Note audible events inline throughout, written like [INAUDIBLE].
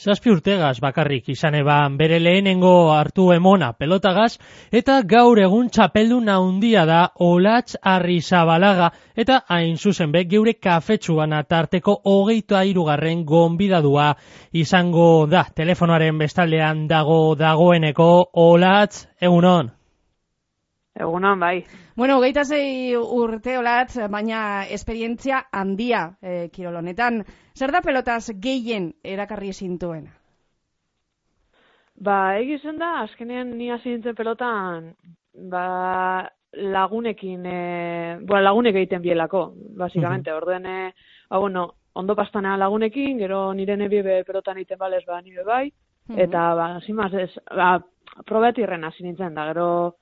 zazpi urtegaz bakarrik izan eban bere lehenengo hartu emona pelotagaz, eta gaur egun txapeldu naundia da olatz arri zabalaga, eta hain zuzen be, geure kafetsuan atarteko hogeito airugarren gonbidadua izango da. Telefonoaren bestaldean dago dagoeneko olatz egunon. Egunon, bai. Bueno, geita zei urte olatz, baina esperientzia handia e, kirolonetan. Zer da pelotaz gehien erakarri zintuen? Ba, egizen da, azkenean ni hasi nintzen pelotan, ba, lagunekin, e, bueno, lagunek egiten bielako, basikamente, mm -hmm. orduen, e, ba, bueno, ondo pastana lagunekin, gero nire nebie pelotan egiten balez, ba, nire bai, mm -hmm. eta, ba, zimaz, ez, ba, probetirren hasi nintzen, da, gero,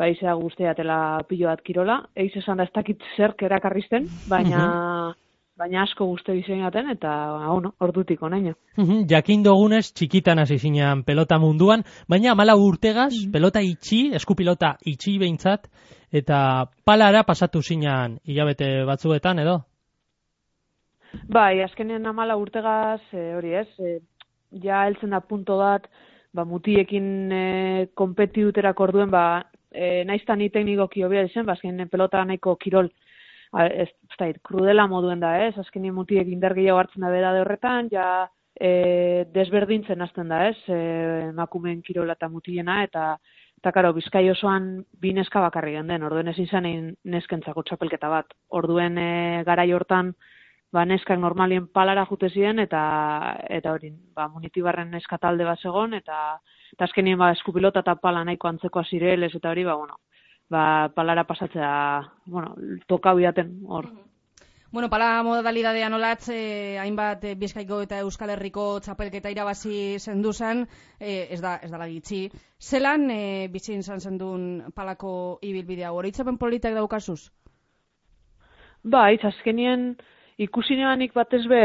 ba, izea guztiatela pilo bat kirola. Eiz esan da ez dakit zerk erakarrizten, baina... Mhm. baina asko guzti diseinaten eta hau no, ordutik onaino. Mhm, jakin dogunez txikitan hasi zinean pelota munduan, baina mala urtegaz mhm. pelota itxi, eskupilota itxi behintzat, eta palara pasatu zinean hilabete batzuetan edo? Bai, azkenean amala urtegaz, e, hori ez, e, ja heltzen da punto bat, ba, mutiekin e, kompetiuterak orduen, ba, e, naizta ni teknikoki hobia zen, bazken pelota nahiko kirol ez, ez krudela moduen da, ez? Azken mutiek indar gehiago hartzen da bera de horretan, ja e, desberdintzen hasten da, ez? E, makumen kirola eta mutiena, eta eta karo, bizkai osoan bi neska bakarri den, orduen ezin zanein neskentzako txapelketa bat. Orduen e, garai hortan, ba, neskak normalien palara jute ziren, eta, eta hori, ba, munitibarren neska talde bat segon, eta eta azkenien ba eskupilota eta pala nahiko antzeko asireles eta hori ba bueno ba palara pasatzea bueno toka biaten hor. Bueno, pala modalidadea nolatz, eh, hainbat eh, Bizkaiko eta Euskal Herriko txapelketa irabazi zendu zen, eh, ez da, ez da lagitzi. Zelan eh, bitzin zan zendun palako ibilbidea, horitzapen politak daukazuz? Ba, itz, azkenien ikusineanik batez be,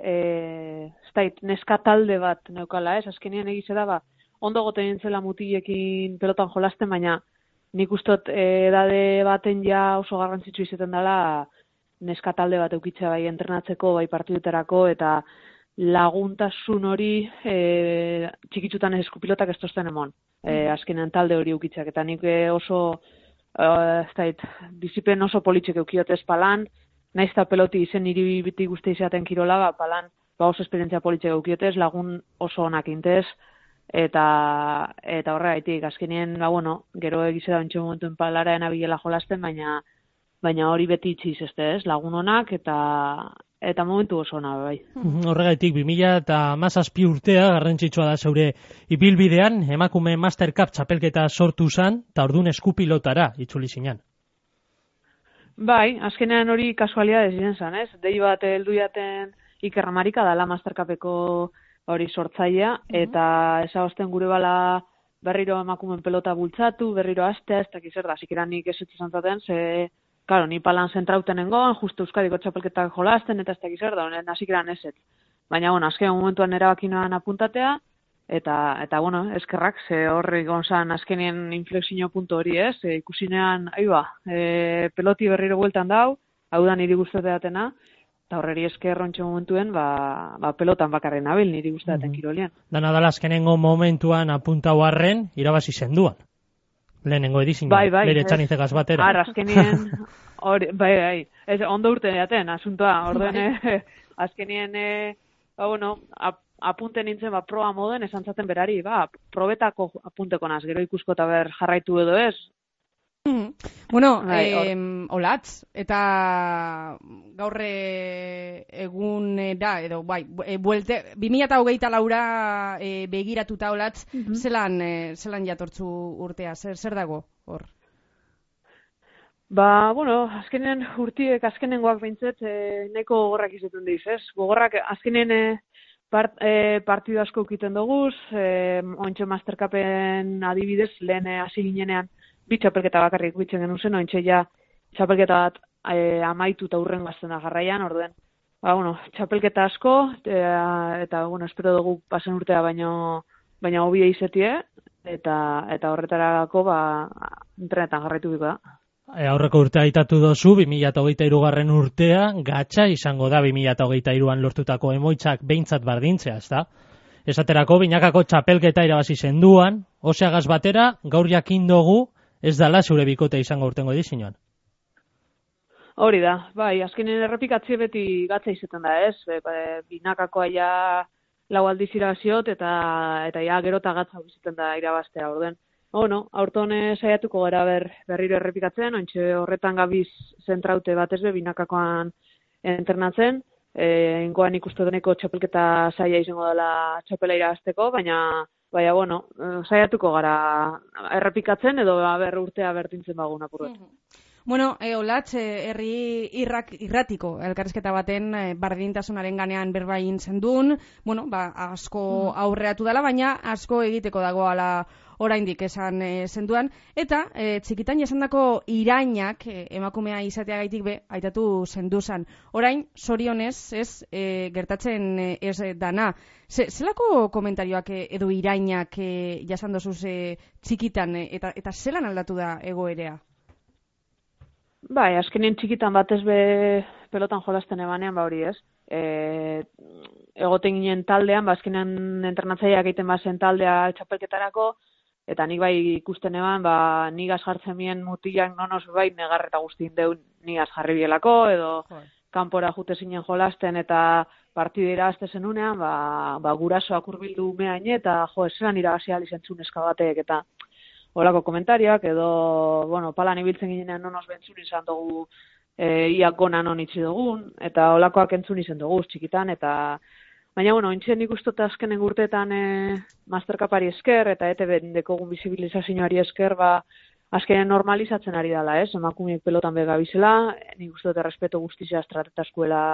eh, ez neska talde bat neukala, ez, azkenien egize da, ba, ondo goten zela mutilekin pelotan jolasten, baina nik ustot edade baten ja oso garrantzitsu izaten dela neska talde bat eukitzea bai entrenatzeko, bai partiduterako, eta laguntasun hori e, txikitzutan eskupilotak ez tozten emon. E, mm. azkenean talde hori eukitzeak, eta nik e, oso e, ez disipen oso politxek eukiote palan, naizta peloti izen niri biti guzti izaten kirola, ba, palan ba oso esperientzia politxek eukiotez, lagun oso onak intez, eta eta horregaitik azkenien ba bueno gero egize da ontsu momentuen palara enabilela jolasten baina baina hori beti itziz este ez? Lagun onak eta eta momentu oso ona bai. Mhm, horregaitik 2000 eta mazazpi urtea garrantzitsua da zeure ibilbidean emakume Master Cup txapelketa sortu zan eta ordun eskupilotara itzuli zinan Bai, azkenean hori kasualidades ziren zan, ez? Dei bat heldu jaten Iker Ramarika dala Master Cupeko hori sortzailea, mm -hmm. eta esagosten gure bala berriro emakumen pelota bultzatu, berriro astea, ez dakiz zer da, zikiran nik ez zantzaten, ze, karo, ni palan zentrauten nengoan, justu Euskadiko txapelketak jolasten, eta ez dakiz zer da, honen hasikiran ez Baina, bueno, azken momentuan erabakinoan apuntatea, eta, eta bueno, eskerrak, ze horri gonzan azkenien inflexio puntu hori ez, e, ikusinean, aiba, e, peloti berriro bueltan dau, hau da niri guzteteatena, eta horreri esker rontxo momentuen, ba, ba pelotan bakarren abil, niri guztaten mm kirolean. Dana dala azkenengo momentuan apuntau harren, irabazi zenduan. Lehenengo edizin, bai, bai, bere txanizegaz batera. Ar, azkenien, hori, bai, bai, ez, ondo urte jaten, asuntoa, orden, bai. [LAUGHS] azkenien, e, ba, bueno, ap, apunte nintzen, ba, proa moden, esan zaten berari, ba, probetako apunteko naz, gero ikusko eta ber jarraitu edo ez, Mm. Bueno, eh, olatz, eta gaurre egun da, edo, bai, e, buelte, 2008 laura e, begiratuta olatz, mm -hmm. zelan, e, zelan jatortzu urtea, zer, zer dago hor? Ba, bueno, azkenen urtiek, azkenen guak bintzet, e, neko gogorrak izaten diz, ez? Gogorrak, azkenen e, part, e, partidu asko ukiten dugu, e, ontsa masterkapen adibidez, lehen hasi ginenean, bi txapelketa bakarrik bitzen genuen zen, ointxe ja txapelketa bat e, amaitu eta urren gazten da jarraian, orduen, ba, bueno, txapelketa asko, e, eta, bueno, espero dugu pasen urtea baino, baina hobia izetie, eta, eta horretarako, ba, internetan jarraitu biko da. E, aurreko urtea aitatu dozu, 2008 garren urtea, gatsa izango da 2008an lortutako emoitzak behintzat bardintzea, ez da? Esaterako, binakako txapelketa irabazi zenduan, oseagaz batera, gaur jakin dugu, ez dala zure bikote izango urtengo edizioan. Hori da, bai, azkenen errepikatzi beti gatza izaten da, ez? Be, be, binakakoa ja lau aldiz irabaziot eta eta ja gero gatza izaten da irabaztea orden. Bueno, aurton saiatuko gara ber, berriro errepikatzen, ontxe horretan gabiz zentraute batez be binakakoan entrenatzen, e, ingoan ikustu deneko txapelketa saia izango dela txapela irabazteko, baina baina, bueno, eh, saiatuko gara errepikatzen edo ber urtea bertintzen bagun apurret. Bueno, e, olatz, e, herri irrak, irratiko elkarrizketa baten e, bardintasunaren ganean berbain zendun, bueno, ba, asko mm. aurreatu dela, baina asko egiteko dagoala oraindik esan e, zenduan, eta e, txikitan jasandako irainak e, emakumea izateagaitik be, aitatu zenduzan. Orain, sorionez, ez, e, gertatzen ez dana. Ze, zelako komentarioak edo irainak e, jasandozuz e, txikitan, eta, eta zelan aldatu da egoerea? Bai, azkenien txikitan batez be pelotan jolasten ebanean, ba hori ez. E, egoten ginen taldean, ba azkenean entrenatzaileak egiten bazen taldea txapelketarako, eta nik bai ikusten eban, ba nigaz jartzen mien mutilak nonos bai negarreta guztin deun nigaz jarri bielako, edo kanpora jute zinen jolasten eta partidera azte zenunean, ba, ba gurasoak urbildu mehain eta jo, esan irabazia lizentzun eskabatek eta olako komentarioak, edo, bueno, palan ibiltzen ginean nonos bentzun izan dugu e, iak gona non itzi dugun, eta olakoak entzun izan dugu txikitan, eta baina, bueno, intxen ikustot azkenen gurtetan e, masterkapari esker, eta ete dekogun bizibilizazioari esker, ba, azkenen normalizatzen ari dela, ez? Emakumeek pelotan bega bizela, nik uste dut errespeto guztizia estratetaskuela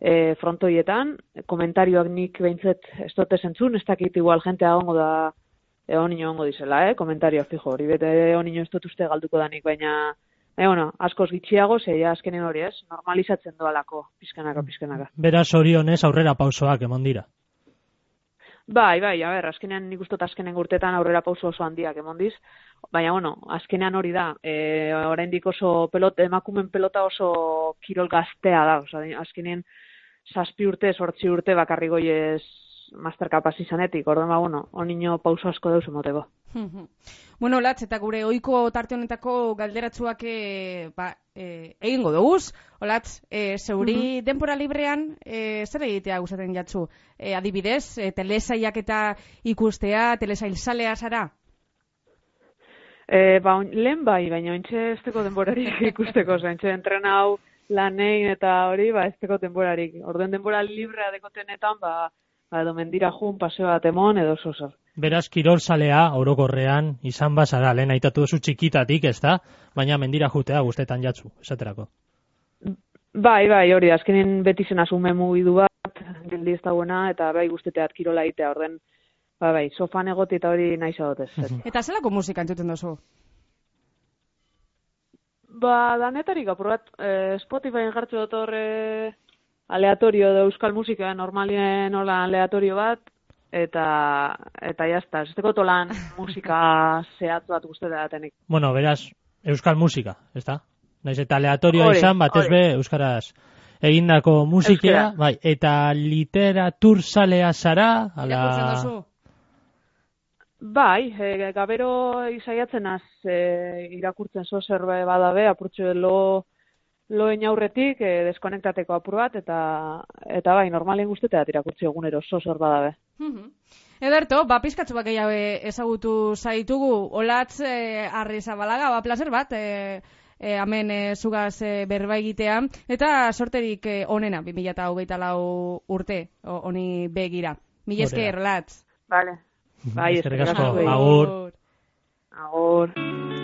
e, frontoietan, komentarioak nik behintzet ez dute zentzun, ez dakit igual jentea gongo da egon nio ongo dizela, eh, komentario fijo, hori bete egon nio ez dut uste galduko danik, baina, e, bueno, askoz gitxiago, zei azkenen hori ez, normalizatzen doalako, pizkanaka, pizkanaka. Beraz hori honez aurrera pausoak emon dira. Bai, bai, a ber, azkenean nik ustot azkenen gurtetan aurrera pauso oso handiak emondiz, baina, bueno, azkenean hori da, e, oraindik oso pelot, emakumen pelota oso kirol gaztea da, oza, azkenean zazpi urte, sortzi urte bakarri goiez master kapaz izanetik, orduan ba, bueno, onino pauso asko deus emoteko. [LAUGHS] bueno, latz, eta gure oiko tarte honetako galderatzuak e, ba, e, egingo duguz, olatz, e, zeuri denpora librean, e, zer egitea gustatzen jatzu? E, adibidez, e, telesaiak eta ikustea, telesail salea zara? E, ba, lehen bai, baina ontsa ez teko denborarik [LAUGHS] ikusteko, zain, entrena hau lanein eta hori, ba, ez teko denborarik. Orden denbora librea dekotenetan, ba, ba, edo mendira jun, paseo bat emon, edo zozo. Beraz, kirol salea, orokorrean, izan bazara, lehen aitatu duzu txikitatik, ez da? Baina mendira jutea guztetan jatzu, esaterako. Bai, bai, hori, azkenen beti zen asume mugidu bat, geldi ez dagoena, eta bai guzteteat kirola itea, orden, bai, bai, sofan egoti eta hori nahi zaudez. eta zelako musika entzuten duzu? Ba, danetarik apurrat, eh, Spotify jartzu dut horre aleatorio da euskal musika, normalien hola aleatorio bat, eta eta jazta, ez teko tolan musika [LAUGHS] zehatz bat guzti da tenik. Bueno, beraz, euskal musika, ez da? Naiz eta aleatorio izan, bat ez be, euskaraz egindako musikea, bai, eta literatur salea zara, ala... Bai, e, gabero izaiatzen az e, irakurtzen zo zerbe badabe, apurtxo lo loen aurretik e, deskonektateko apur bat, eta, eta bai, normalen guztetea irakurtzi egunero, sosor badabe. Mm Ederto, ba, pizkatzu bat gehiago ezagutu zaitugu, olatz e, arri zabalaga, ba, placer bat, e, e, amen e, zugaz e, berba egitea, eta sorterik e, onena, 2008 lau urte, honi begira. Mil esker, olatz. Vale. Bai, eskerrik asko. Agur. Agur.